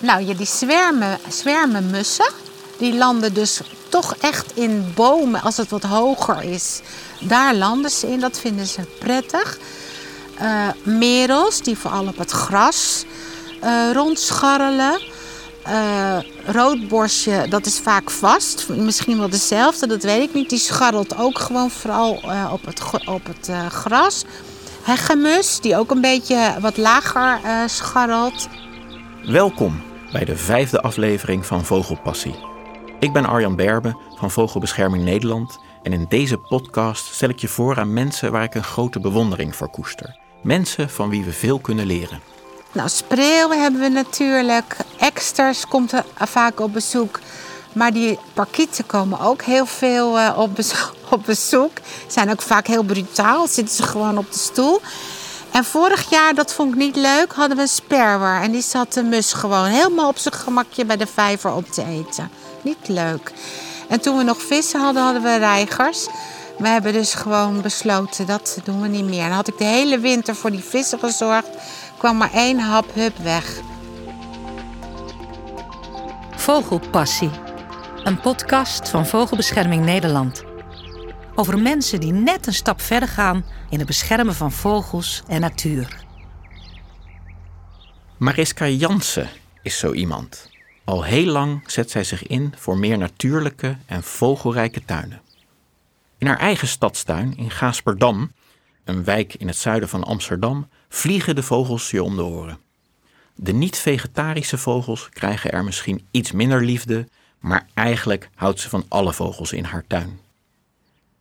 Nou, ja, die zwermen, mussen. Die landen dus toch echt in bomen als het wat hoger is. Daar landen ze in, dat vinden ze prettig. Uh, merels, die vooral op het gras uh, rondscharrelen. Uh, roodborstje, dat is vaak vast. Misschien wel dezelfde, dat weet ik niet. Die scharrelt ook gewoon vooral op het, op het gras. Hegemus, die ook een beetje wat lager scharrelt. Welkom bij de vijfde aflevering van Vogelpassie. Ik ben Arjan Berbe van Vogelbescherming Nederland. En in deze podcast stel ik je voor aan mensen waar ik een grote bewondering voor koester. Mensen van wie we veel kunnen leren. Nou, spreeuwen hebben we natuurlijk. Eksters komt er vaak op bezoek. Maar die parkieten komen ook heel veel op, bezoek, op bezoek. Zijn ook vaak heel brutaal. Zitten ze gewoon op de stoel. En vorig jaar, dat vond ik niet leuk, hadden we een sperwer. En die zat de mus gewoon helemaal op zijn gemakje bij de vijver op te eten. Niet leuk. En toen we nog vissen hadden, hadden we reigers. We hebben dus gewoon besloten, dat doen we niet meer. Dan had ik de hele winter voor die vissen gezorgd kwam maar één hap hup weg. Vogelpassie. Een podcast van Vogelbescherming Nederland. Over mensen die net een stap verder gaan in het beschermen van vogels en natuur. Mariska Jansen is zo iemand. Al heel lang zet zij zich in voor meer natuurlijke en vogelrijke tuinen. In haar eigen stadstuin in Gaasperdam, een wijk in het zuiden van Amsterdam, vliegen de vogels je om de oren. De niet-vegetarische vogels krijgen er misschien iets minder liefde, maar eigenlijk houdt ze van alle vogels in haar tuin.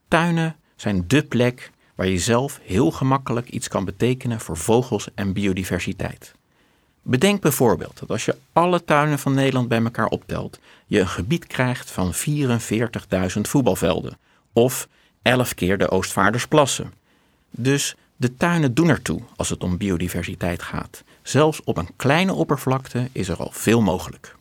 Tuinen zijn dé plek waar je zelf heel gemakkelijk iets kan betekenen voor vogels en biodiversiteit. Bedenk bijvoorbeeld dat als je alle tuinen van Nederland bij elkaar optelt, je een gebied krijgt van 44.000 voetbalvelden of 11 keer de Oostvaardersplassen. Dus de tuinen doen ertoe als het om biodiversiteit gaat. Zelfs op een kleine oppervlakte is er al veel mogelijk.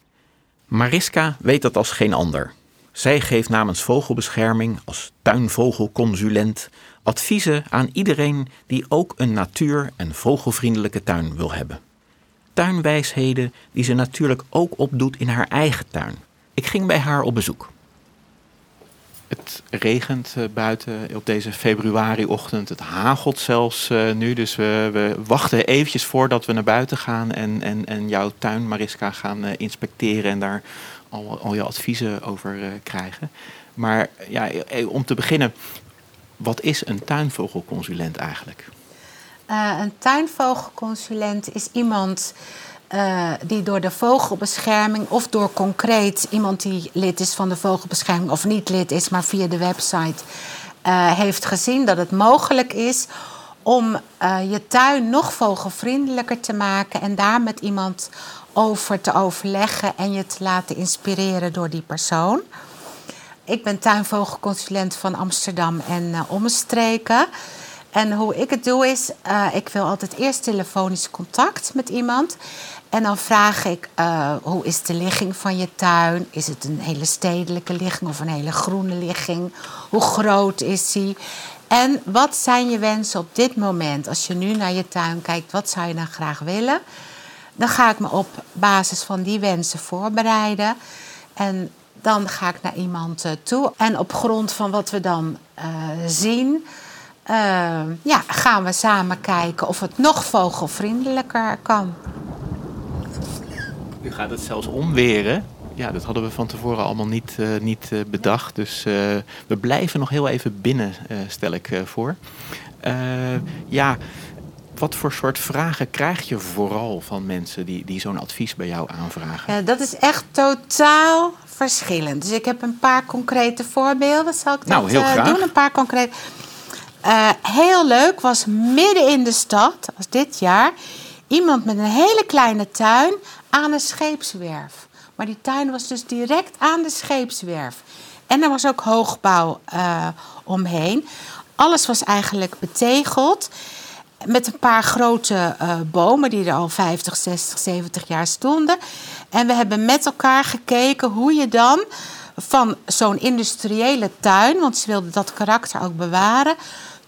Mariska weet dat als geen ander. Zij geeft namens Vogelbescherming als tuinvogelconsulent adviezen aan iedereen die ook een natuur- en vogelvriendelijke tuin wil hebben. Tuinwijsheden die ze natuurlijk ook opdoet in haar eigen tuin. Ik ging bij haar op bezoek. Het regent uh, buiten op deze februariochtend. Het hagelt zelfs uh, nu. Dus we, we, wachten eventjes voordat we naar buiten gaan en, en, en jouw tuin, Mariska, gaan uh, inspecteren en daar al, al je adviezen over krijgen. Maar ja, om te beginnen, wat is een tuinvogelconsulent eigenlijk? een tuinvogelconsulent is iemand die door de vogelbescherming of door concreet iemand die lid is van de vogelbescherming of niet lid is, maar via de website heeft gezien dat het mogelijk is om je tuin nog vogelvriendelijker te maken en daar met iemand over te overleggen en je te laten inspireren door die persoon. Ik ben tuinvogelconsulent van Amsterdam en omstreken. En hoe ik het doe is, uh, ik wil altijd eerst telefonisch contact met iemand. En dan vraag ik, uh, hoe is de ligging van je tuin? Is het een hele stedelijke ligging of een hele groene ligging? Hoe groot is die? En wat zijn je wensen op dit moment? Als je nu naar je tuin kijkt, wat zou je dan graag willen? Dan ga ik me op basis van die wensen voorbereiden. En dan ga ik naar iemand uh, toe. En op grond van wat we dan uh, zien, uh, ja, gaan we samen kijken of het nog vogelvriendelijker kan. U gaat het zelfs omweren. Ja, dat hadden we van tevoren allemaal niet, niet bedacht. Dus we blijven nog heel even binnen, stel ik voor. ja, wat voor soort vragen krijg je vooral van mensen die, die zo'n advies bij jou aanvragen? Ja, dat is echt totaal verschillend. Dus ik heb een paar concrete voorbeelden. Zal ik nou, dat heel graag. doen? Een paar concrete. heel leuk was midden in de stad, was dit jaar, iemand met een hele kleine tuin aan een scheepswerf. Maar die tuin was dus direct aan de scheepswerf. En er was ook hoogbouw uh, omheen. Alles was eigenlijk betegeld. Met een paar grote uh, bomen die er al 50, 60, 70 jaar stonden. En we hebben met elkaar gekeken hoe je dan van zo'n industriële tuin, want ze wilden dat karakter ook bewaren,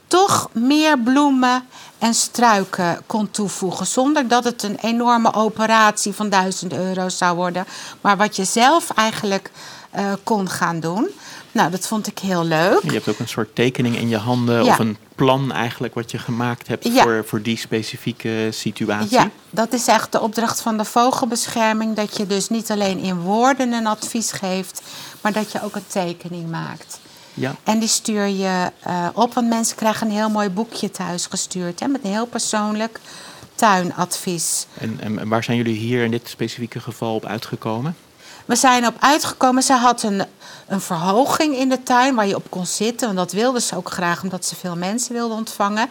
toch meer bloemen en struiken kon toevoegen. Zonder dat het een enorme operatie van 1000 euro zou worden. Maar wat je zelf eigenlijk uh, kon gaan doen. Nou, dat vond ik heel leuk. Je hebt ook een soort tekening in je handen of een plan eigenlijk wat je gemaakt hebt voor, voor die specifieke situatie. Ja, dat is echt de opdracht van de vogelbescherming. Dat je dus niet alleen in woorden een advies geeft, maar dat je ook een tekening maakt. Ja. En die stuur je uh, op, want mensen krijgen een heel mooi boekje thuis gestuurd. Hè, met een heel persoonlijk tuinadvies. En, en waar zijn jullie hier in dit specifieke geval op uitgekomen? We zijn op uitgekomen, ze had een, een verhoging in de tuin waar je op kon zitten. Want dat wilden ze ook graag, omdat ze veel mensen wilden ontvangen.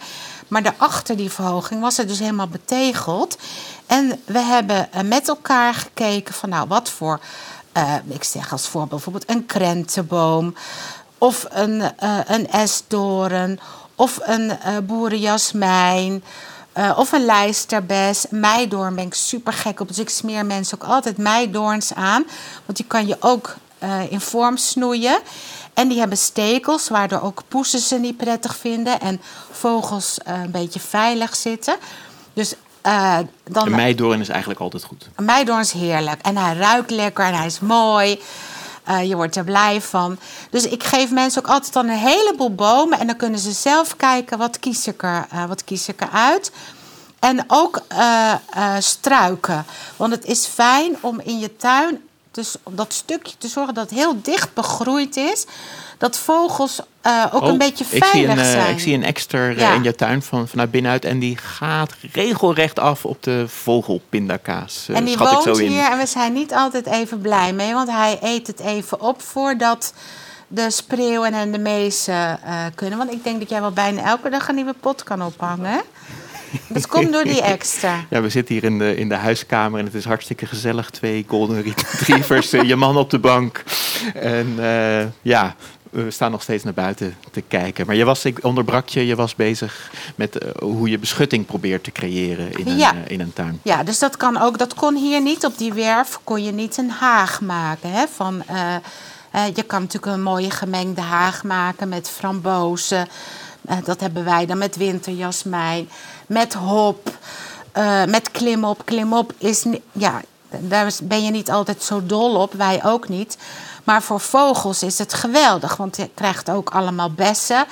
Maar daarachter die verhoging was het dus helemaal betegeld. En we hebben eh, met elkaar gekeken van nou, wat voor... Uh, ik zeg als voorbeeld bijvoorbeeld een krentenboom... of een, uh, een esdoren of een uh, boerenjasmijn... Uh, of een lijsterbes. Meidoorn ben ik super gek op. Dus ik smeer mensen ook altijd meidoorns aan. Want die kan je ook uh, in vorm snoeien. En die hebben stekels, waardoor ook poesen ze niet prettig vinden. En vogels uh, een beetje veilig zitten. Dus uh, dan. Een meidoorn is eigenlijk altijd goed. Een meidoorn is heerlijk. En hij ruikt lekker en hij is mooi. Uh, je wordt er blij van. Dus ik geef mensen ook altijd dan een heleboel bomen. En dan kunnen ze zelf kijken wat kies ik er, uh, wat kies ik eruit. En ook uh, struiken. Want het is fijn om in je tuin dus op dat stukje te zorgen dat het heel dicht begroeid is. Dat vogels uh, ook oh, een beetje veilig ik zie een, zijn. ik zie een extra ja. in je tuin van, vanuit binnenuit. En die gaat regelrecht af op de vogelpindakaas. En die woont ik zo in. hier en we zijn niet altijd even blij mee. Want hij eet het even op voordat de spreeuwen en de mezen uh, kunnen. Want ik denk dat jij wel bijna elke dag een nieuwe pot kan ophangen. Dat komt door die extra. Ja, we zitten hier in de, in de huiskamer en het is hartstikke gezellig. Twee golden retrievers, je man op de bank. En uh, ja, we staan nog steeds naar buiten te kijken. Maar je was, ik onderbrak je, je was bezig met uh, hoe je beschutting probeert te creëren in een, ja. uh, in een tuin. Ja, dus dat kan ook. Dat kon hier niet. Op die werf kon je niet een haag maken. Hè, van, je kan natuurlijk een mooie gemengde haag maken met frambozen. dat hebben wij dan met winterjasmijn met hop, uh, met klimop. Klimop is, ja, daar ben je niet altijd zo dol op, wij ook niet. Maar voor vogels is het geweldig, want je krijgt ook allemaal bessen.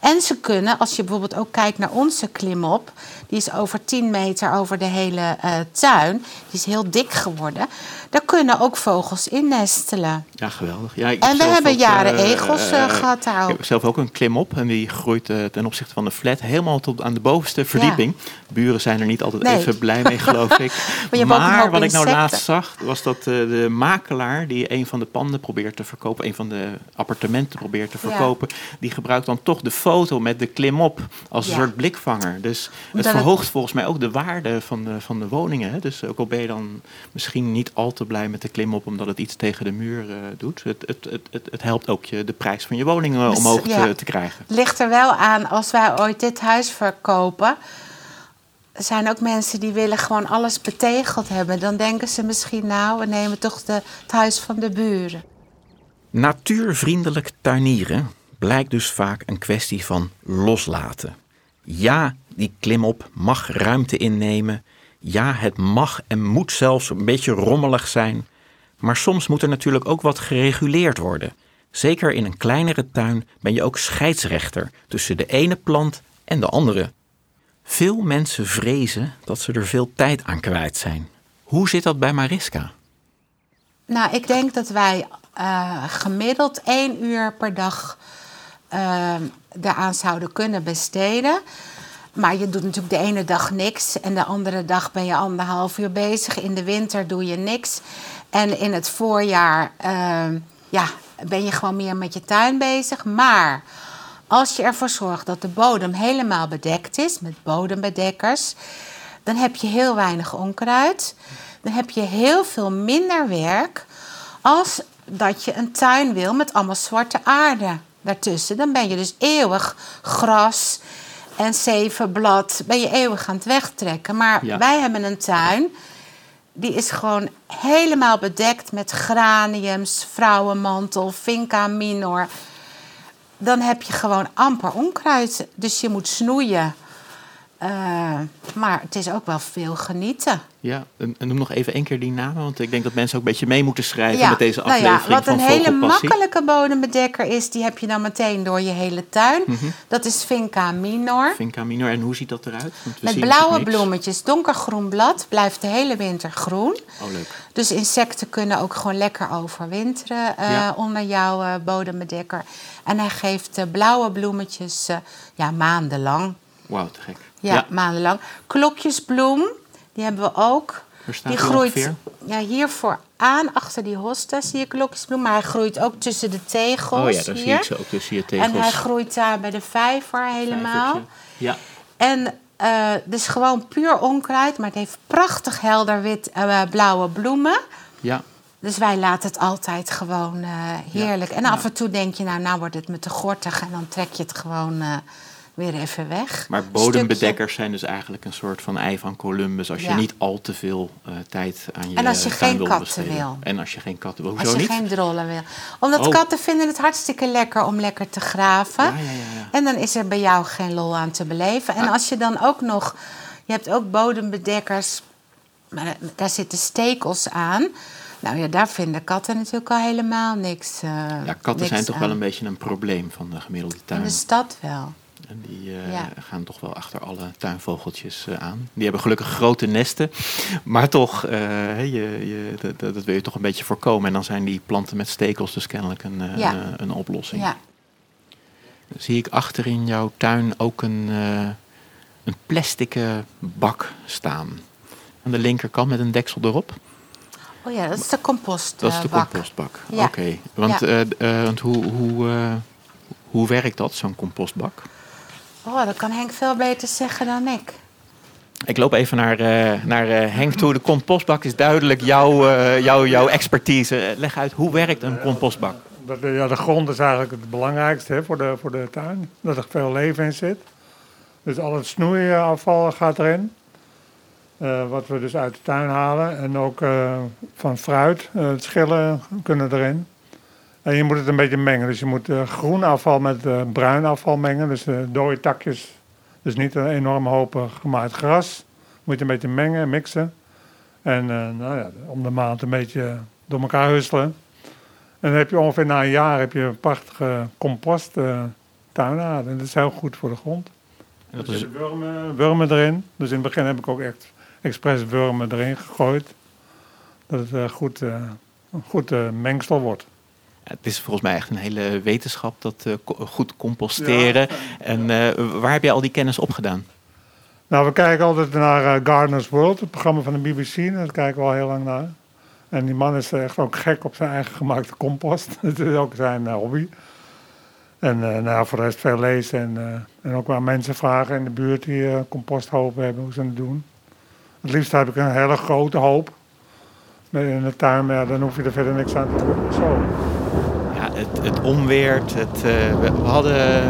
En ze kunnen, als je bijvoorbeeld ook kijkt naar onze klimop, die is over 10 meter over de hele uh, tuin, die is heel dik geworden. Daar kunnen ook vogels in nestelen. Ja, geweldig. Ja, en we hebben ook, jaren uh, egels uh, gehad ook. Ik heb zelf ook een klimop en die groeit ten opzichte van de flat helemaal tot aan de bovenste verdieping. Ja. Buren zijn er niet altijd nee. even blij mee, geloof ik. maar, maar wat ik nou laatst zag, was dat de makelaar die een van de panden probeert te verkopen, een van de appartementen probeert te verkopen, ja. die gebruikt dan toch de foto met de klimop als een soort blikvanger. Dus het verhoogt volgens mij ook de waarde van de, van de woningen. Hè? Dus ook al ben je dan misschien niet al te blij met de klimop omdat het iets tegen de muur uh, doet. Het, het, het, het, het, helpt ook je de prijs van je woning uh, omhoog ja. te, te, krijgen. Ligt er wel aan als wij ooit dit huis verkopen. Er zijn ook mensen die willen gewoon alles betegeld hebben. Dan denken ze misschien, nou, we nemen toch de, het huis van de buren. Natuurvriendelijk tuinieren blijkt dus vaak een kwestie van loslaten. Ja, die klimop mag ruimte innemen. Ja, het mag en moet zelfs een beetje rommelig zijn. Maar soms moet er natuurlijk ook wat gereguleerd worden. Zeker in een kleinere tuin ben je ook scheidsrechter tussen de ene plant en de andere. Veel mensen vrezen dat ze er veel tijd aan kwijt zijn. Hoe zit dat bij Mariska? Nou, ik denk dat wij uh, gemiddeld één uur per dag daaraan zouden kunnen besteden. Maar je doet natuurlijk de ene dag niks en de andere dag ben je anderhalf uur bezig. In de winter doe je niks. En in het voorjaar uh, ja, ben je gewoon meer met je tuin bezig. Maar als je ervoor zorgt dat de bodem helemaal bedekt is met bodembedekkers, dan heb je heel weinig onkruid. Dan heb je heel veel minder werk als dat je een tuin wil met allemaal zwarte aarde daartussen. Dan ben je dus eeuwig gras en zevenblad, ben je eeuwig aan het wegtrekken. Maar ja. wij hebben een tuin, die is gewoon helemaal bedekt met graniums, vrouwenmantel, vinca minor. Dan heb je gewoon amper onkruid. Dus je moet snoeien. Eh, maar het is ook wel veel genieten. Ja, en, noem nog even één keer die namen, want ik denk dat mensen ook een beetje mee moeten schrijven met deze nou aflevering ja, wat van een hele makkelijke bodembedekker is, die heb je dan meteen door je hele tuin. Mhm. Dat is Vinca minor. Vinca minor, en hoe ziet dat eruit? Met blauwe bloemetjes, donkergroen blad, blijft de hele winter groen. Oh, leuk. Dus insecten kunnen ook gewoon lekker overwinteren eh, Ja. onder jouw eh, bodembedekker. En hij geeft blauwe bloemetjes ja, maandenlang. Wauw, te gek. Ja, maandenlang. Klokjesbloem, die hebben we ook. Die groeit ongeveer? ja, hier vooraan, achter die hosta, zie je klokjesbloem. Maar hij groeit ook tussen de tegels. Oh ja, daar hier. zie ik ze ook tussen je tegels. En hij groeit daar bij de vijver helemaal. Vijvertje. Ja. En eh dus gewoon puur onkruid, maar het heeft prachtig helder wit eh, blauwe bloemen. ja, Dus wij laten het altijd gewoon eh, heerlijk. En af en toe denk je, nou, nou wordt het me te gortig. En dan trek je het gewoon weer even weg. maar bodembedekkers zijn dus eigenlijk een soort van ei van Columbus. Als je niet al te veel eh, tijd aan je En als je tuin geen wil katten besteden. wil. En als je geen katten wil. Als je niet? geen drollen wil. Omdat Oh. katten vinden het hartstikke lekker om lekker te graven. Ja, ja, ja, ja. En dan is er bij jou geen lol aan te beleven. En als je dan ook nog... Je hebt ook bodembedekkers, maar daar- zitten stekels aan. Nou ja, daar vinden katten natuurlijk al helemaal niks uh, Ja, katten zijn toch wel een beetje een probleem van de gemiddelde tuin. In de stad wel. En die eh, Ja. gaan toch wel achter alle tuinvogeltjes eh, aan. Die hebben gelukkig grote nesten. Maar toch, eh, je, je, dat, dat wil je toch een beetje voorkomen. En dan zijn die planten met stekels dus kennelijk een, Ja. een, een oplossing. Ja. Zie ik achter in jouw tuin ook een, een plastic bak staan. Aan de linkerkant met een deksel erop. Oh ja, dat is de compostbak. Dat is de compostbak. Ja. Oké. Want, Ja. want hoe, hoe, hoe werkt dat, zo'n compostbak? Oh, dat kan Henk veel beter zeggen dan ik. Ik loop even naar, eh, naar eh, Henk toe. De compostbak is duidelijk jouw, eh, jouw, jouw expertise. Leg uit, hoe werkt een compostbak? Dat, ja, de grond is eigenlijk het belangrijkste hè, voor, de, voor de tuin. Dat er veel leven in zit. Dus al het snoeiafval gaat erin. Eh, wat we dus uit de tuin halen. En ook eh, van fruit. eh, het schillen kunnen erin. En je moet het een beetje mengen. Dus je moet eh, groen afval met eh, bruin afval mengen. Dus eh dode takjes. Dus niet een enorme hoop gemaaid gras. Moet je een beetje mengen, mixen. En nou ja, om de maand een beetje door elkaar husselen. En dan heb je ongeveer na een jaar heb je een prachtige compost tuinaarde. En dat is heel goed voor de grond. En dat Er is, wurmen, wurmen erin. Dus in het begin heb ik ook echt expres wurmen erin gegooid. Dat het goed, een goed mengsel wordt. Het is volgens mij echt een hele wetenschap, dat eh, goed composteren. En eh, waar heb je al die kennis opgedaan? Nou, we kijken altijd naar eh, Gardener's World, het programma van de BBC. Daar kijken we al heel lang naar. En die man is echt ook gek op zijn eigen gemaakte compost. Het is ook zijn hobby. En nou, voor de rest veel lezen. En, en ook wel mensen vragen in de buurt die eh, composthopen hebben, hoe ze het doen. Het liefst heb ik een hele grote hoop. In de tuin, maar ja, dan hoef je er verder niks aan te doen. Zo. Het, het onweert. Het, eh, we, we hadden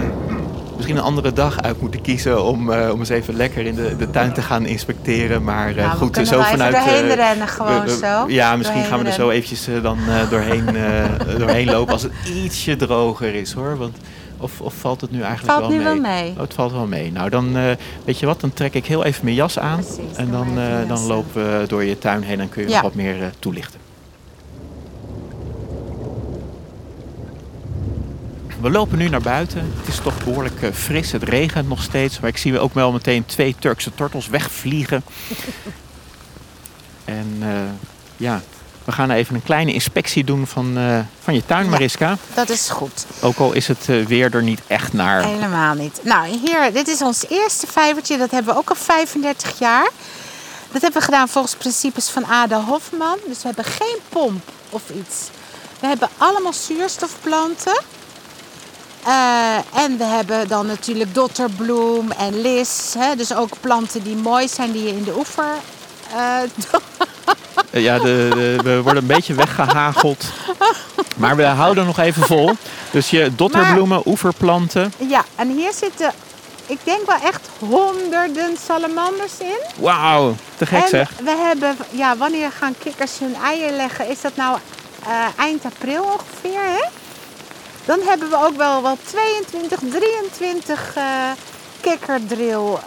misschien een andere dag uit moeten kiezen om, eh, om eens even lekker in de, de tuin te gaan inspecteren. Maar Nou, we goed, zo vanuit. doorheen rennen gewoon we- we- zo. Ja, misschien gaan we er zo eventjes dan doorheen, doorheen lopen als het ietsje droger is hoor. Want, of, of valt het nu eigenlijk Valt wel nu mee? wel mee. Oh, het valt wel mee. Nou, dan weet je wat, dan trek ik heel even mijn jas aan. Precies, en dan, dan jas lopen we door je tuin heen en kun je Ja. nog wat meer toelichten. We lopen nu naar buiten. Het is toch behoorlijk eh, fris. Het regent nog steeds. Maar ik zie ook wel meteen twee Turkse tortels wegvliegen. en eh, ja, we gaan even een kleine inspectie doen van, eh, van je tuin, Ja. Mariska. Dat is goed. Ook al is het weer er niet echt naar. Helemaal niet. Nou, hier, dit is ons eerste vijvertje. Dat hebben we ook al 35 jaar. Dat hebben we gedaan volgens principes van Ada Hofman. Dus we hebben geen pomp of iets. We hebben allemaal zuurstofplanten. Eh, en we hebben dan natuurlijk dotterbloem en lis. Hè? Dus ook planten die mooi zijn, die je in de oever... Eh, Ja, de, de- we worden een beetje weggehageld. Maar we houden nog even vol. Dus je dotterbloemen, oeverplanten. ja, en hier zitten, ik denk wel echt honderden salamanders in. Wauw, te gek en zeg. we hebben, ja, wanneer gaan kikkers hun eieren leggen? Is dat nou eh, eind april ongeveer, hè? Dan hebben we ook wel, wel 22, 23 eh, kikkerdril,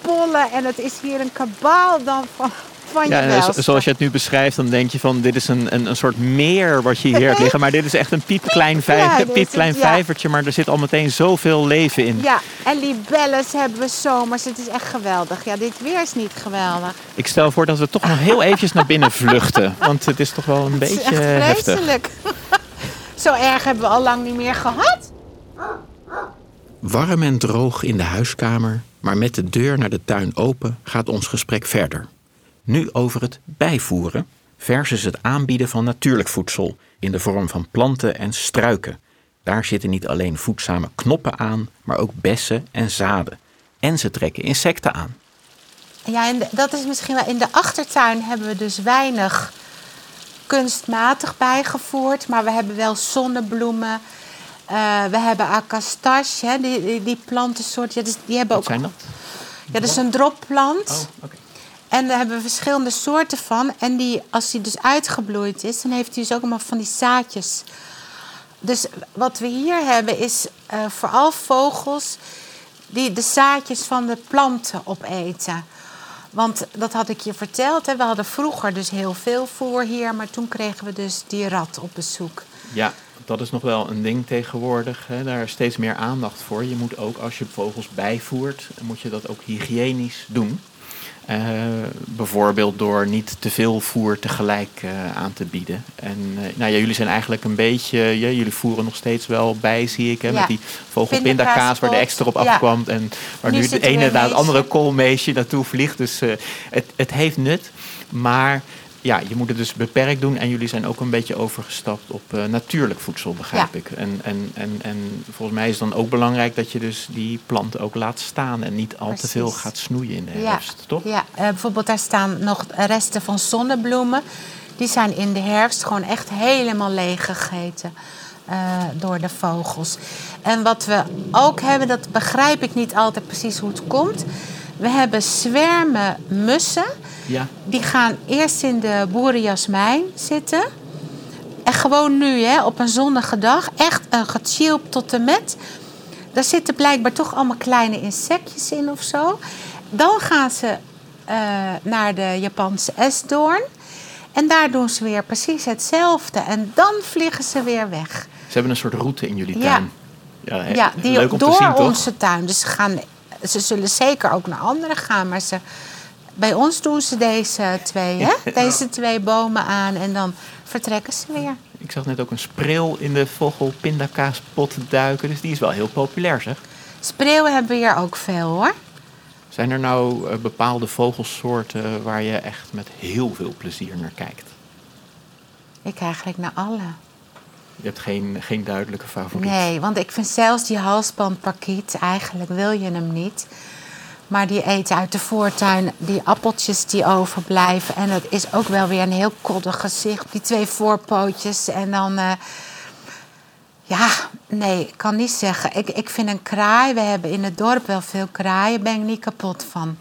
pollen. En het is hier een kabaal dan van, van Ja, je zoals je het nu beschrijft, dan denk je van dit is een, een, een soort meer wat je hier hebt liggen. Maar dit is echt een piepklein, vij Ja, piepklein het, ja. vijvertje, maar er zit al meteen zoveel leven in. Ja, en libelles hebben we zomers. Het is echt geweldig. Ja, dit weer is niet geweldig. Ik stel voor dat we toch nog heel eventjes naar binnen vluchten. Want het is toch wel een Het is beetje heftig. vreselijk. Zo erg hebben we al lang niet meer gehad. Warm en droog in de huiskamer, maar met de deur naar de tuin open gaat ons gesprek verder. Nu over het bijvoeren versus het aanbieden van natuurlijk voedsel in de vorm van planten en struiken. Daar zitten niet alleen voedzame knoppen aan, maar ook bessen en zaden. En ze trekken insecten aan. Ja, en dat is misschien wel. In de achtertuin hebben we dus weinig kunstmatig bijgevoerd. Maar we hebben wel zonnebloemen. Eh, we hebben acastache, hè, die, die, die plantensoort. Ja, dus die hebben Wat ook, zijn dat? Ja, dat is een dropplant. Oh. En daar hebben we verschillende soorten van. En die, als die dus uitgebloeid is, dan heeft hij dus ook allemaal van die zaadjes. Dus wat we hier hebben is eh, vooral vogels die de zaadjes van de planten opeten. Want dat had ik je verteld. Hè. We hadden vroeger dus heel veel voer hier. Maar toen kregen we dus die rat op bezoek. Ja, dat is nog wel een ding tegenwoordig. Hè. Daar is steeds meer aandacht voor. Je moet ook, als je vogels bijvoert, moet je dat ook hygiënisch doen. Eh, bijvoorbeeld door niet te veel voer tegelijk eh, aan te bieden. En eh, nou ja, jullie zijn eigenlijk een beetje, ja, jullie voeren nog steeds wel bij, zie ik, hè, Ja. met die vogelpindakaas waar de extra op Ja. afkwam. En waar Nu nu, de ene weer na het andere koolmeesje naartoe vliegt. Dus het, het heeft nut. Maar ja, je moet het dus beperkt doen. En jullie zijn ook een beetje overgestapt op eh, natuurlijk voedsel, begrijp Ja. ik. En, en, en, en volgens mij is het dan ook belangrijk dat je dus die planten ook laat staan. En niet al te veel gaat snoeien in de Ja, herfst, toch? Ja, eh, bijvoorbeeld daar staan nog resten van zonnebloemen. Die zijn in de herfst gewoon echt helemaal leeg gegeten eh, door de vogels. En wat we ook hebben, dat begrijp ik niet altijd precies hoe het komt. We hebben zwermen mussen. Ja. Die gaan eerst in de boerenjasmijn zitten. En gewoon nu, hè, op een zonnige dag. Echt een gechilpt tot en met. Daar zitten blijkbaar toch allemaal kleine insectjes in of zo. Dan gaan ze eh, naar de Japanse esdoorn. En daar doen ze weer precies hetzelfde. En dan vliegen ze weer weg. Ze hebben een soort route in jullie tuin. Ja, die leuk om door te zien, toch? onze tuin. Dus ze, gaan, ze zullen zeker ook naar anderen gaan. Maar ze, bij ons doen ze deze twee, hè? deze twee bomen aan. En dan vertrekken ze weer. Ik zag net ook een spreeuw in de vogelpindakaaspot duiken. Dus die is wel heel populair, zeg. Spreeuwen hebben we hier ook veel, hoor. Zijn er nou eh, bepaalde vogelsoorten waar je echt met heel veel plezier naar kijkt? Ik eigenlijk naar alle. Je hebt geen, geen duidelijke favoriet. Nee, want ik vind zelfs die halsbandparkiet, eigenlijk wil je hem niet. Maar die eten uit de voortuin die appeltjes die overblijven. En dat is ook wel weer een heel koddig gezicht. Die twee voorpootjes en dan... eh, ja, nee, ik kan niet zeggen. Ik, ik vind een kraai, we hebben in het dorp wel veel kraaien, ben ik niet kapot van.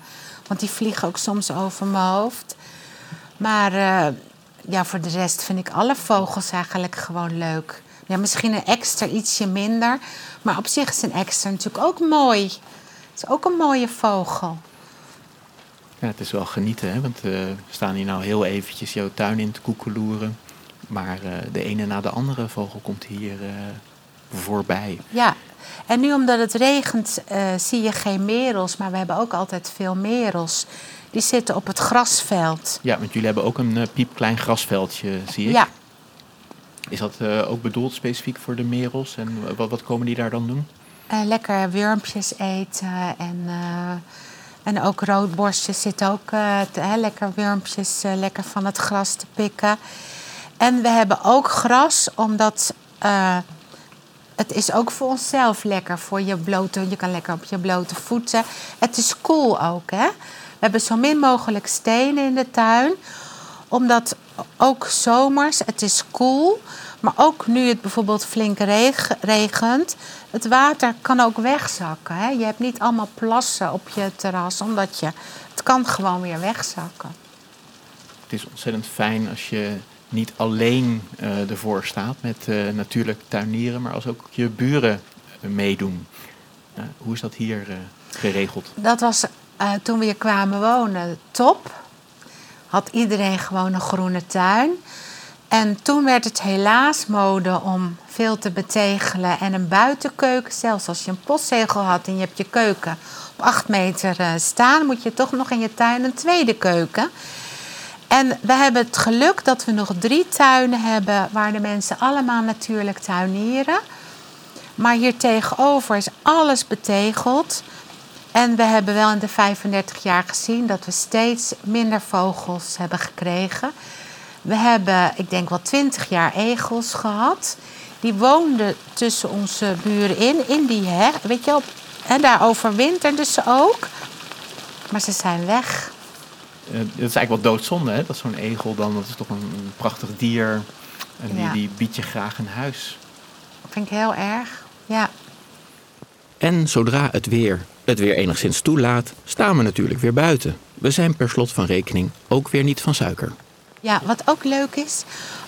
Want die vliegen ook soms over mijn hoofd. Maar eh, ja, voor de rest vind ik alle vogels eigenlijk gewoon leuk. Ja, misschien een extra ietsje minder. Maar op zich is een extra natuurlijk ook mooi. Het is ook een mooie vogel. Ja, het is wel genieten, hè? want eh, we staan hier nou heel eventjes jouw tuin in te koekeloeren. Maar eh, de ene na de andere vogel komt hier eh, voorbij. Ja, en nu omdat het regent eh, zie je geen merels. Maar we hebben ook altijd veel merels. Die zitten op het grasveld. Ja, want jullie hebben ook een eh, piepklein grasveldje, zie ik. Ja, Is dat eh, ook bedoeld specifiek voor de merels? En wat, wat komen die daar dan doen? lekker wurmpjes eten. En, en ook roodborstjes zitten ook te- hè, lekker wurmpjes lekker van het gras te pikken. En we hebben ook gras, omdat het is ook voor onszelf lekker. Voor je blote, je kan lekker op je blote voeten. Het is cool ook, hè. We hebben zo min mogelijk stenen in de tuin. Omdat ook zomers, het is koel. Maar ook nu het bijvoorbeeld flink reg- regent. Het water kan ook wegzakken. Hè? Je hebt niet allemaal plassen op je terras. Omdat je, het kan gewoon weer wegzakken. Het is ontzettend fijn als je niet alleen eh, ervoor staat met eh, natuurlijk tuinieren, maar als ook je buren eh, meedoen. Hoe is dat hier? geregeld? Dat was toen we hier kwamen wonen top. Had iedereen gewoon een groene tuin. En toen werd het helaas mode om veel te betegelen en een buitenkeuken. Zelfs als je een postzegel had en je hebt je keuken op acht meter staan, moet je toch nog in je tuin een tweede keuken. En we hebben het geluk dat we nog drie tuinen hebben waar de mensen allemaal natuurlijk tuinieren. Maar hier tegenover is alles betegeld. En we hebben wel in de 35 jaar gezien dat we steeds minder vogels hebben gekregen. We hebben, ik denk wel 20 jaar egels gehad. Die woonden tussen onze buren in, in die heg. Weet je, op, en daar overwinterden ze ook. Maar ze zijn weg. Uh, het is eigenlijk wel doodzonde, hè? Dat zo'n egel dan, dat is toch een, een prachtig dier. En die, Ja. die biedt je graag een huis. Dat vind ik heel erg. Ja. En zodra het weer het weer enigszins toelaat, staan we natuurlijk weer buiten. We zijn per slot van rekening ook weer niet van suiker. Ja, wat ook leuk is,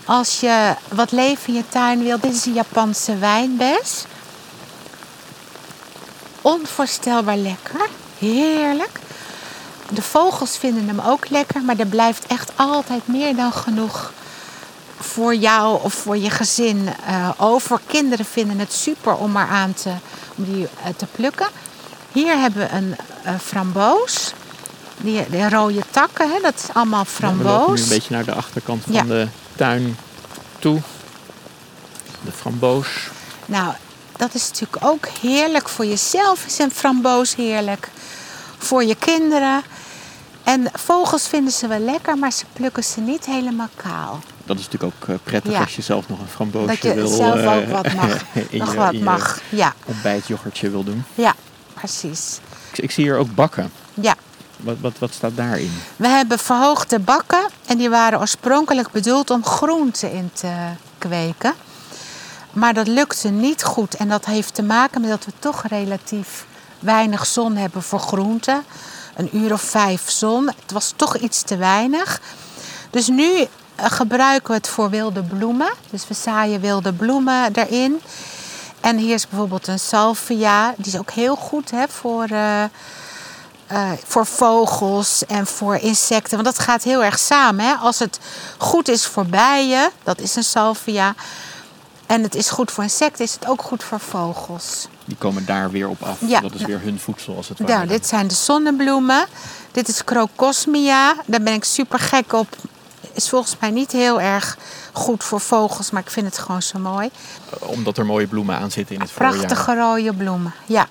als je wat leven in je tuin wil, dit is een Japanse wijnbes. Onvoorstelbaar lekker, heerlijk. De vogels vinden hem ook lekker, maar er blijft echt altijd meer dan genoeg voor jou of voor je gezin eh, over. Kinderen vinden het super om er aan te, om die, eh, te plukken. Hier hebben we een eh, framboos. Die, de rode takken, hè, dat is allemaal we lopen nu framboos. een beetje naar de achterkant van Ja. de tuin toe. De framboos. Nou, dat is natuurlijk ook heerlijk. Voor jezelf is een framboos heerlijk. Voor je kinderen. En vogels vinden ze wel lekker, maar ze plukken ze niet helemaal kaal. Dat is natuurlijk ook eh, prettig Ja. als je zelf nog een framboosje Dat je wil... zelf eh, ook wat mag. in Nog je- wat mag. Ja, ontbijtyoghurtje wil doen. ja, precies. Ik, ik zie hier ook bakken. Ja. Wat, wat, wat staat daarin? We hebben verhoogde bakken en die waren oorspronkelijk bedoeld om groenten in te kweken. Maar dat lukte niet goed en dat heeft te maken met dat we toch relatief weinig zon hebben voor groenten. Een uur of vijf zon. Het was toch iets te weinig. Dus nu eh, gebruiken we het voor wilde bloemen. Dus we zaaien wilde bloemen erin. En hier is bijvoorbeeld een salvia. Die is ook heel goed hè, voor, eh, eh, voor vogels en voor insecten. Want dat gaat heel erg samen. Hè? Als het goed is voor bijen, dat is een salvia. En het is goed voor insecten, is het ook goed voor vogels. Die komen daar weer op af. Ja. Dat is weer hun voedsel als het ware. Nou, dit zijn de zonnebloemen. Dit is crocosmia. Daar ben ik super gek op. Is volgens mij niet heel erg goed voor vogels, maar ik vind het gewoon zo mooi. Omdat er mooie bloemen aan zitten in het voorjaar. Prachtige rode bloemen, ja.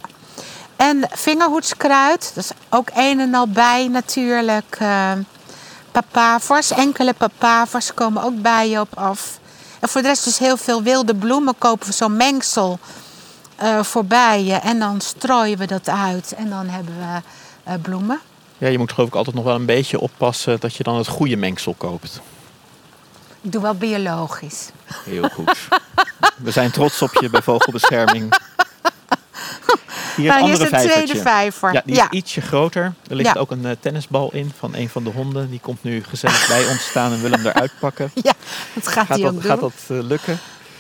En vingerhoedskruid, dat is ook een en al bij natuurlijk. eh papavers, enkele papavers komen ook bijen op af. En voor de rest dus heel veel wilde bloemen kopen we zo'n mengsel eh voor bijen. En dan strooien we dat uit en dan hebben we eh, bloemen. Ja, je moet geloof ik altijd nog wel een beetje oppassen dat je dan het goede mengsel koopt. Ik doe wel biologisch. Heel goed. We zijn trots op je bij Vogelbescherming. Hier Nou, het hier is tweede vijver. Ja, die Ja. is ietsje groter. Er ligt Ja. ook een eh, tennisbal in van een van de honden. Die komt nu gezellig bij ons staan en wil hem eruit pakken. Ja, dat gaat, Gaat hij dat, gaat dat eh, lukken?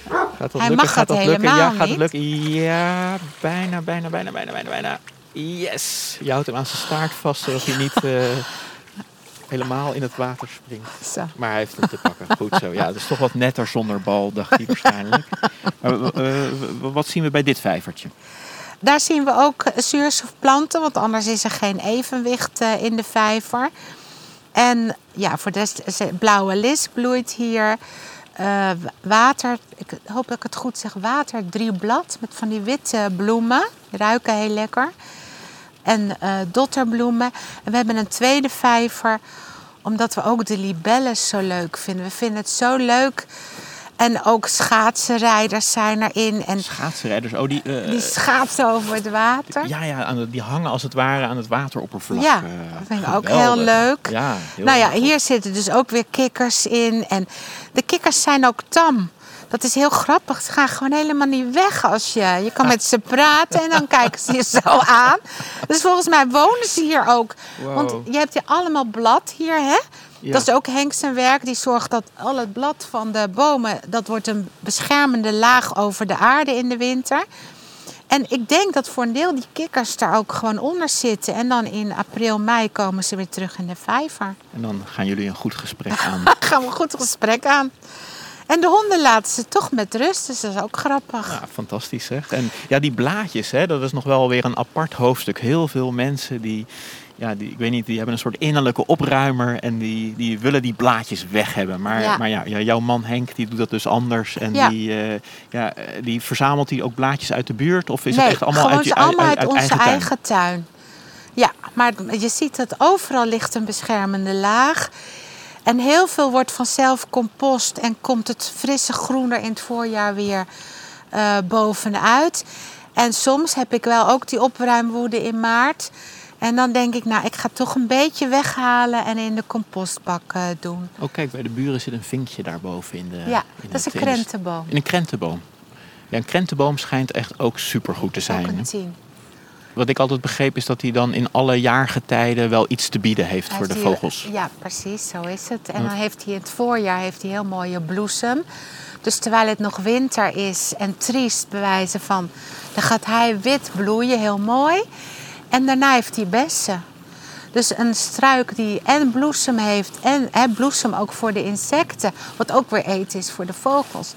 Gaat dat Hij lukken? mag gaat dat lukken? Ja, gaat het lukken? Ja, bijna, bijna, bijna, bijna, bijna, bijna. Yes! Je houdt hem aan zijn staart vast zodat hij niet eh, helemaal in het water springt. Zo. Maar hij heeft hem te pakken. Goed zo. Ja, het is toch wat netter zonder bal, dacht hij waarschijnlijk. Maar wat zien we bij dit vijvertje? Daar zien we ook eh, zuurstofplanten, want anders is er geen evenwicht eh, in de vijver. En ja, voor de er- blauwe lis bloeit hier. Eh, water, ik hoop dat ik het goed zeg, water drieblad met van die witte bloemen. Die ruiken heel lekker. En eh, dotterbloemen. En we hebben een tweede vijver, omdat we ook de libelles zo leuk vinden. We vinden het zo leuk. En ook schaatsenrijders zijn erin. En Schaatsrijders. Oh, die, eh, die schaatsen over het water. ja, ja, aan de- die hangen als het ware aan het wateroppervlak. Ja, Eh, dat vind ik ook heel leuk. Ja, heel nou ja, leuk. hier zitten dus ook weer kikkers in. En de kikkers zijn ook tam. Dat is heel grappig. Ze gaan gewoon helemaal niet weg als je... Je kan met ze praten en dan kijken ze je zo aan. Dus volgens mij wonen ze hier ook. Want je hebt hier allemaal blad hier, hè? Ja. Dat is ook Henk zijn werk. Die zorgt dat al het blad van de bomen... dat wordt een beschermende laag over de aarde in de winter. En ik denk dat voor een deel die kikkers daar ook gewoon onder zitten. En dan in april, mei komen ze weer terug in de vijver. En dan gaan jullie een goed gesprek aan. gaan we een goed gesprek aan. En de honden laten ze toch met rust, dus dat is ook grappig. Ja, fantastisch zeg. En ja, die blaadjes, hè, dat is nog wel weer een apart hoofdstuk. Heel veel mensen die, ja, die, ik weet niet, die hebben een soort innerlijke opruimer en die, die willen die blaadjes weg hebben. Maar Ja. maar ja, ja, jouw man Henk, die doet dat dus anders. En Ja. die, eh, ja, eh, die verzamelt die ook blaadjes uit de buurt? Of is nee, het echt allemaal uit, je, allemaal uit, uit, uit onze eigen eigen, tuin? Ja, maar je ziet dat overal ligt een beschermende laag. En heel veel wordt vanzelf compost en komt het frisse groen er in het voorjaar weer eh, bovenuit. En soms heb ik wel ook die opruimwoede in maart. En dan denk ik, nou, ik ga toch een beetje weghalen en in de compostbak doen. Oh kijk, bij de buren zit een vinkje daarboven in de ja, in dat is een krentenboom. In een krentenboom. Ja, een krentenboom schijnt echt ook supergoed te Ook zijn. hè? een tien. Wat ik altijd begreep is dat hij dan in alle jaargetijden wel iets te bieden heeft Hij voor de hier- vogels. Ja, precies, zo is het. En dan heeft hij in het voorjaar heeft hij heel mooie bloesem. Dus terwijl het nog winter is en triest bewijzen van... dan gaat hij wit bloeien, heel mooi. En daarna heeft hij bessen. Dus een struik die en bloesem heeft en hè, bloesem ook voor de insecten... wat ook weer eten is voor de vogels.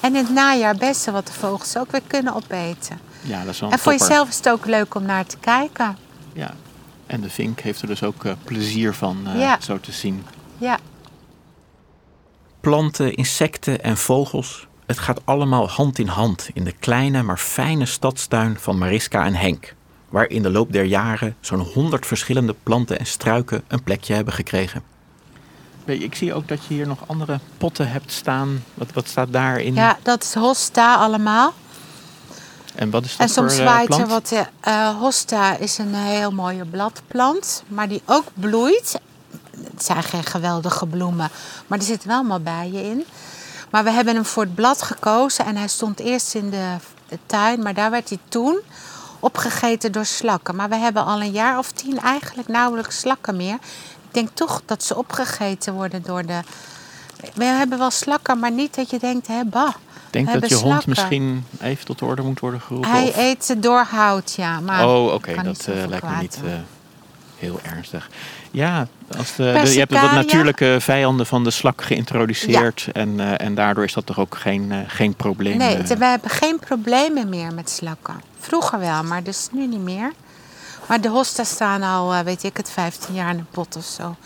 En in het najaar bessen wat de vogels ook weer kunnen opeten. Ja, dat is wel een En voor topper. jezelf is het ook leuk om naar te kijken. Ja. En de vink heeft er dus ook eh, plezier van, eh, Ja. zo te zien. Ja. Planten, insecten en vogels. Het gaat allemaal hand in hand in de kleine maar fijne stadstuin van Mariska en Henk. Waar in de loop der jaren zo'n honderd verschillende planten en struiken een plekje hebben gekregen. Ik zie ook dat je hier nog andere potten hebt staan. Wat, wat staat daarin? ja, dat is hosta allemaal. En wat is dat En soms voor eh, zwaait er plant? wat. eh, eh, hosta is een heel mooie bladplant, maar die ook bloeit. Het zijn geen geweldige bloemen, maar er zitten wel allemaal bijen in. Maar we hebben hem voor het blad gekozen en hij stond eerst in de, de tuin, maar daar werd hij toen opgegeten door slakken. Maar we hebben al een jaar of tien eigenlijk nauwelijks slakken meer. Ik denk toch dat ze opgegeten worden door de. We hebben wel slakken, maar niet dat je denkt, hè, bah. Ik denk dat je hond misschien even tot de orde moet worden geroepen. Hij of- eet door hout, ja. Maar oh, oké, dat eh, lijkt me niet. Heel ernstig. Ja, als de, de- je hebt wat natuurlijke vijanden van de slak geïntroduceerd. En, eh, en daardoor is dat toch ook geen, eh, geen probleem. Nee, eh. we hebben geen problemen meer met slakken. Vroeger wel, maar dus nu niet meer. Maar de hosta staan al, eh, weet ik het, 15 jaar in de pot of zo.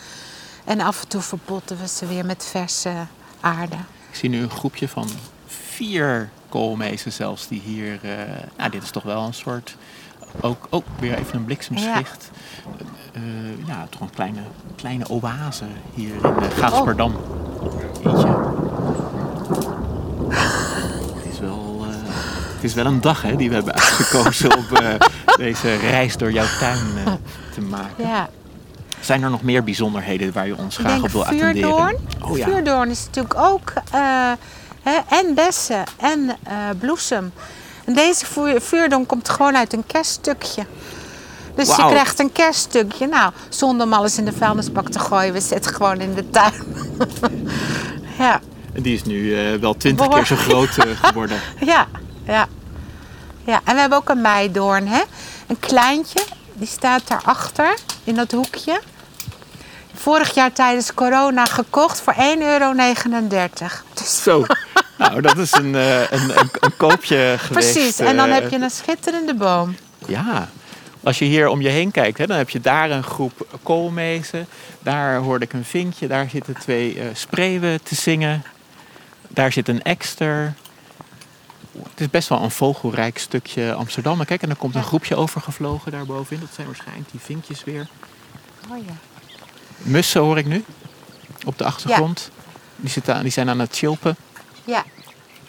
En af en toe verpotten we ze weer met verse aarde. Ik zie nu een groepje van vier koolmezen zelfs die hier... nou, dit is toch wel een soort... Ook, ook weer even een bliksemschicht. Eh, eh, ja, toch een kleine, kleine oase hier in uh, Gaasperdam. Eentje. Het is wel... eh, het is wel een dag hè, die we hebben uitgekozen om eh, deze reis door jouw tuin eh, te maken. Ja, Zijn er nog meer bijzonderheden waar je ons graag op wil attenderen? vuurdoorn. Oh ja. Vuurdoorn is natuurlijk ook eh, hè, en bessen en eh, bloesem. En deze vuur- vuurdoorn komt gewoon uit een kerststukje. Dus je krijgt een kerststukje. Nou, zonder alles in de vuilnisbak te gooien. We zetten gewoon in de tuin. ja, En Die is nu eh, wel twintig keer zo groot eh, geworden. ja, ja. Ja, en we hebben ook een meidoorn, hè. Een kleintje, die staat daarachter, in dat hoekje. Vorig jaar tijdens corona gekocht voor 1,39 euro. Dus Zo. Nou, dat is een, eh, een, een, een koopje geweest. precies, en dan eh, heb je een schitterende boom. Ja. Als je hier om je heen kijkt, hè, dan heb je daar een groep koolmezen. Daar hoorde ik een vinkje. Daar zitten twee eh spreeuwen te zingen. Daar zit een ekster. Het is best wel een vogelrijk stukje Amsterdam. Maar kijk, en er komt een Ja. groepje overgevlogen daarbovenin. Dat zijn waarschijnlijk die vinkjes weer. Oh ja. Mussen hoor ik nu op de achtergrond. Die, zitten die zijn aan het chilpen. Ja.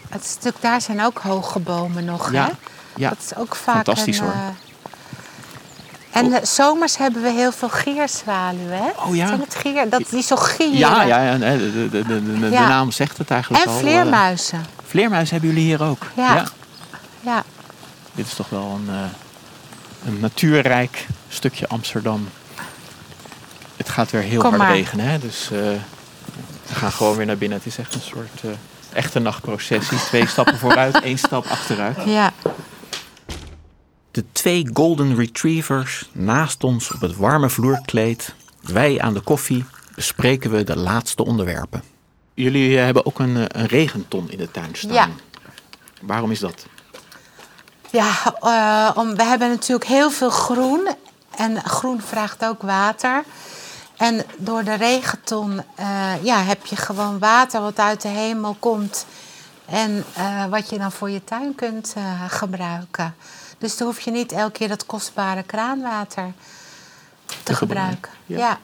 Het stuk daar zijn ook hoge bomen nog, Ja, hè. ja. Dat is ook vaak Fantastisch, een, hoor. eh, En eh, zomers hebben we heel veel gierzwaluwen, hè? Oh ja. Zijn het gier? Dat die zo gieren. Ja, ja, de, de, de, de, de Ja. naam zegt het eigenlijk En al. eh. vleermuizen. Vleermuizen hebben jullie hier ook. Ja. Ja. Dit is toch wel een, eh, een natuurrijk stukje Amsterdam. Het gaat weer heel Kom hard maar. regenen, hè? dus eh, we gaan gewoon weer naar binnen. Het is echt een soort echte nachtprocessie. Twee stappen vooruit, één stap achteruit. ja. De twee golden retrievers naast ons op het warme vloerkleed, wij aan de koffie, bespreken we de laatste onderwerpen. Jullie eh, hebben ook een, eh, een regenton in de tuin staan. Ja. Waarom is dat? Ja, eh, om, we hebben natuurlijk heel veel groen. En groen vraagt ook water. En door de regenton eh, ja, heb je gewoon water wat uit de hemel komt. En eh, wat je dan voor je tuin kunt eh, gebruiken. Dus dan hoef je niet elke keer dat kostbare kraanwater te, Te gebruiken, gebruiken. ja. Ja.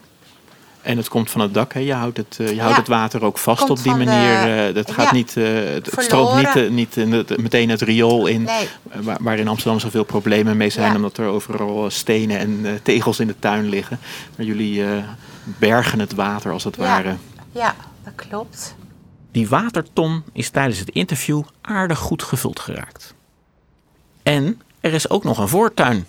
En het komt van het dak, hè? Je houdt het, eh, je houdt Ja. het water ook vast Komt op die van de- manier. eh, dat gaat ja. niet, eh, het, het stroomt niet, eh, niet in het- meteen het riool in. Nee. eh, Waar, waar in Amsterdam zoveel problemen mee zijn, Ja. omdat er overal eh, stenen en eh, tegels in de tuin liggen. Maar jullie eh, bergen het water als het Ja. ware. ja, dat klopt. Die waterton is tijdens het interview aardig goed gevuld geraakt. En er is ook nog een voortuin.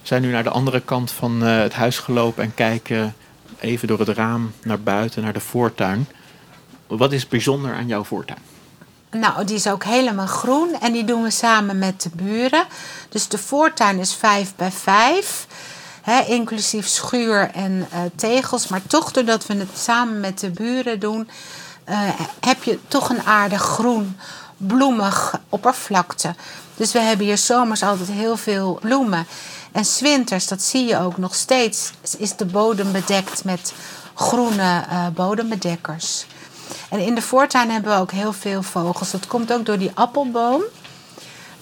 We zijn nu naar de andere kant van eh, het huis gelopen en kijken even door het raam naar buiten, naar de voortuin. Wat is bijzonder aan jouw voortuin? Nou, die is ook helemaal groen en die doen we samen met de buren. Dus de voortuin is 5 bij 5, hè, inclusief schuur en eh, tegels. Maar toch, doordat we het samen met de buren doen, eh, heb je toch een aardig groen, bloemig oppervlakte. Dus we hebben hier zomers altijd heel veel bloemen. En 's winters, dat zie je ook nog steeds, is de bodem bedekt met groene eh, bodembedekkers. En in de voortuin hebben we ook heel veel vogels. Dat komt ook door die appelboom.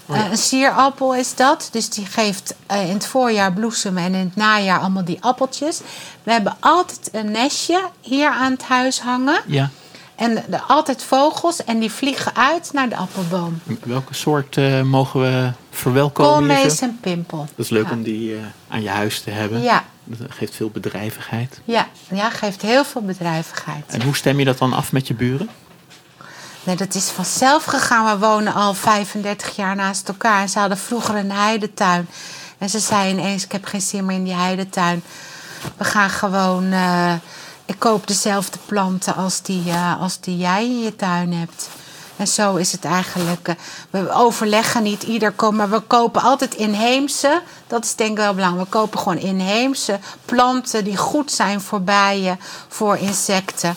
Eh, een sierappel is dat. Dus die geeft eh, in het voorjaar bloesemen en in het najaar allemaal die appeltjes. We hebben altijd een nestje hier aan het huis hangen. Ja. En de, altijd vogels en die vliegen uit naar de appelboom. Welke soort eh, mogen we verwelkomen? Koolmees en pimpel. Dat is leuk Ja. om die eh, aan je huis te hebben. Ja, Dat geeft veel bedrijvigheid. ja, ja, geeft heel veel bedrijvigheid. En hoe stem je dat dan af met je buren? Nee, dat is vanzelf gegaan. We wonen al 35 jaar naast elkaar. En ze hadden vroeger een heidetuin. En ze zei ineens, ik heb geen zin meer in die heidetuin. We gaan gewoon... eh, ik koop dezelfde planten als die, eh, als die jij in je tuin hebt. En zo is het eigenlijk. eh, we overleggen niet ieder maar we kopen altijd inheemse. Dat is denk ik wel belangrijk. We kopen gewoon inheemse planten die goed zijn voor bijen, voor insecten.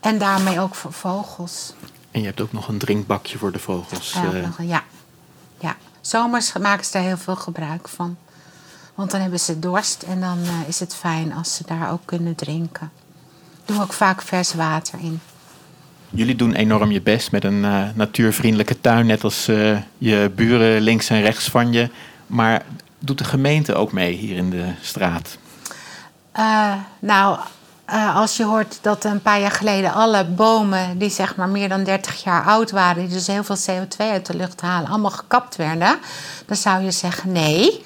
En daarmee ook voor vogels. En je hebt ook nog een drinkbakje voor de vogels. Ja, eh, nog ja. ja. Zomers maken ze daar heel veel gebruik van. Want dan hebben ze dorst en dan is het fijn als ze daar ook kunnen drinken. Doen we ook vaak vers water in. Jullie doen enorm je best met een eh, natuurvriendelijke tuin, net als eh, je buren links en rechts van je. Maar doet de gemeente ook mee hier in de straat? Eh, nou, als je hoort dat een paar jaar geleden alle bomen die zeg maar meer dan 30 jaar oud waren, die dus heel veel CO2 uit de lucht halen, allemaal gekapt werden, dan zou je zeggen nee.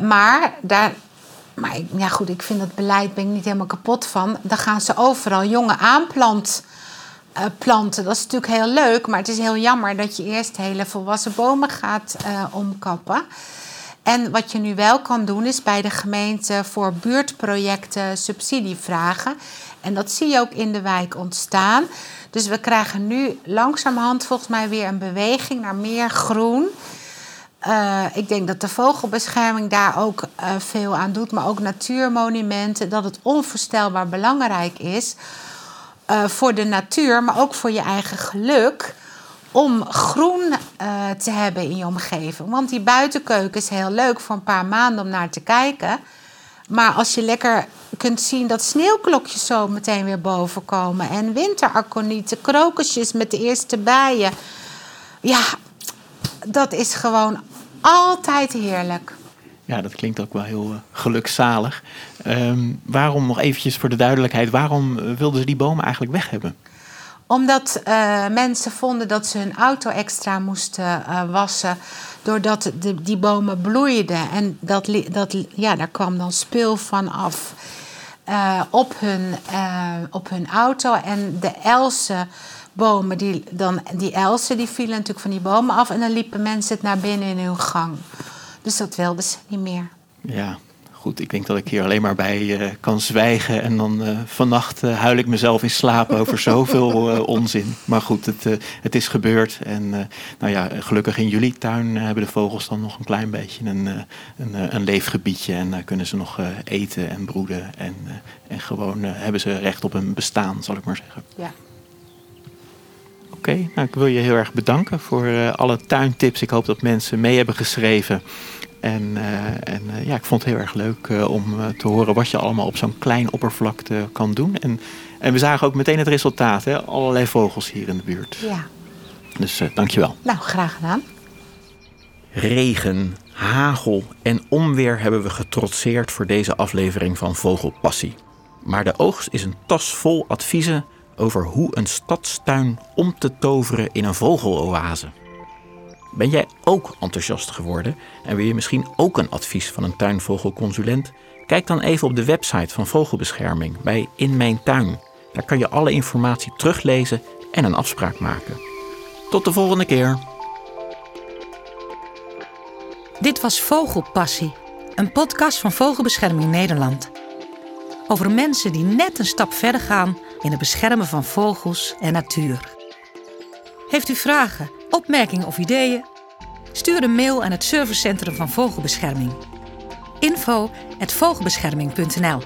Maar daar. Maar ik- ja, goed, ik vind dat beleid ben ik niet helemaal kapot van. Dan gaan ze overal jonge aanplant eh, planten. Dat is natuurlijk heel leuk, maar het is heel jammer dat je eerst hele volwassen bomen gaat eh, omkappen. En wat je nu wel kan doen, is bij de gemeente voor buurtprojecten subsidie vragen. En dat zie je ook in de wijk ontstaan. Dus we krijgen nu langzamerhand volgens mij weer een beweging naar meer groen. Eh, ik denk dat de vogelbescherming daar ook eh, veel aan doet, maar ook natuurmonumenten. Dat het onvoorstelbaar belangrijk is eh, voor de natuur, maar ook voor je eigen geluk. Om groen te hebben in je omgeving. Want die buitenkeuken is heel leuk voor een paar maanden om naar te kijken. Maar als je lekker kunt zien dat sneeuwklokjes zo meteen weer boven komen. En winteraconieten, krokusjes met de eerste bijen. Ja, dat is gewoon altijd heerlijk. Ja, dat klinkt ook wel heel eh, gelukzalig. Ehm, waarom, nog eventjes voor de duidelijkheid, waarom eh, wilden ze die bomen eigenlijk weg hebben? Omdat eh, mensen vonden dat ze hun auto extra moesten wassen. Doordat de, die bomen bloeiden. En dat, dat, ja, daar kwam dan spul van af op, hun, op hun auto. En de elzenbomen, die, dan, die elzen, die vielen natuurlijk van die bomen af. En dan liepen mensen het naar binnen in hun gang. Dus dat wilden ze niet meer. Ja, goed, ik denk dat ik hier alleen maar bij uh, kan zwijgen. En dan uh, vannacht uh, huil ik mezelf in slaap over zoveel onzin. Maar goed, het, het is gebeurd. En nou ja, gelukkig in jullie tuin hebben de vogels dan nog een klein beetje een, een, een leefgebiedje. En daar kunnen ze nog eten en broeden. En, en gewoon hebben ze recht op een bestaan, zal ik maar zeggen. Ja. Oké, nou ik wil je heel erg bedanken voor alle tuintips. Ik hoop dat mensen mee hebben geschreven. En, uh, en uh, ja, ik vond het heel erg leuk uh, om te horen wat je allemaal op zo'n klein oppervlakte kan doen. En, en we zagen ook meteen het resultaat, hè? allerlei vogels hier in de buurt. Ja. Dus dankjewel. Nou, graag gedaan. Regen, hagel en onweer hebben we getrotseerd voor deze aflevering van Vogelpassie. Maar de oogst is een tas vol adviezen over hoe een stadstuin om te toveren in een vogeloase. Ben jij ook enthousiast geworden en wil je misschien ook een advies van een tuinvogelconsulent? Kijk dan even op de website van Vogelbescherming bij In Mijn Tuin. Daar kan je alle informatie teruglezen en een afspraak maken. Tot de volgende keer. Dit was Vogelpassie, een podcast van Vogelbescherming Nederland. Over mensen die net een stap verder gaan in het beschermen van vogels en natuur. Heeft u vragen, opmerkingen of ideeën? Stuur een mail aan het servicecentrum van Vogelbescherming. info@vogelbescherming.nl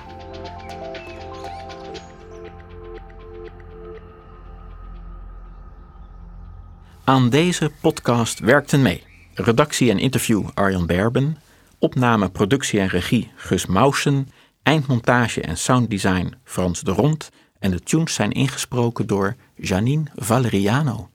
Aan deze podcast werkten mee redactie en interview Arjan Berben, opname, productie en regie Gus Mausen, eindmontage en sounddesign Frans de Rond en de tunes zijn ingesproken door Janine Valeriano.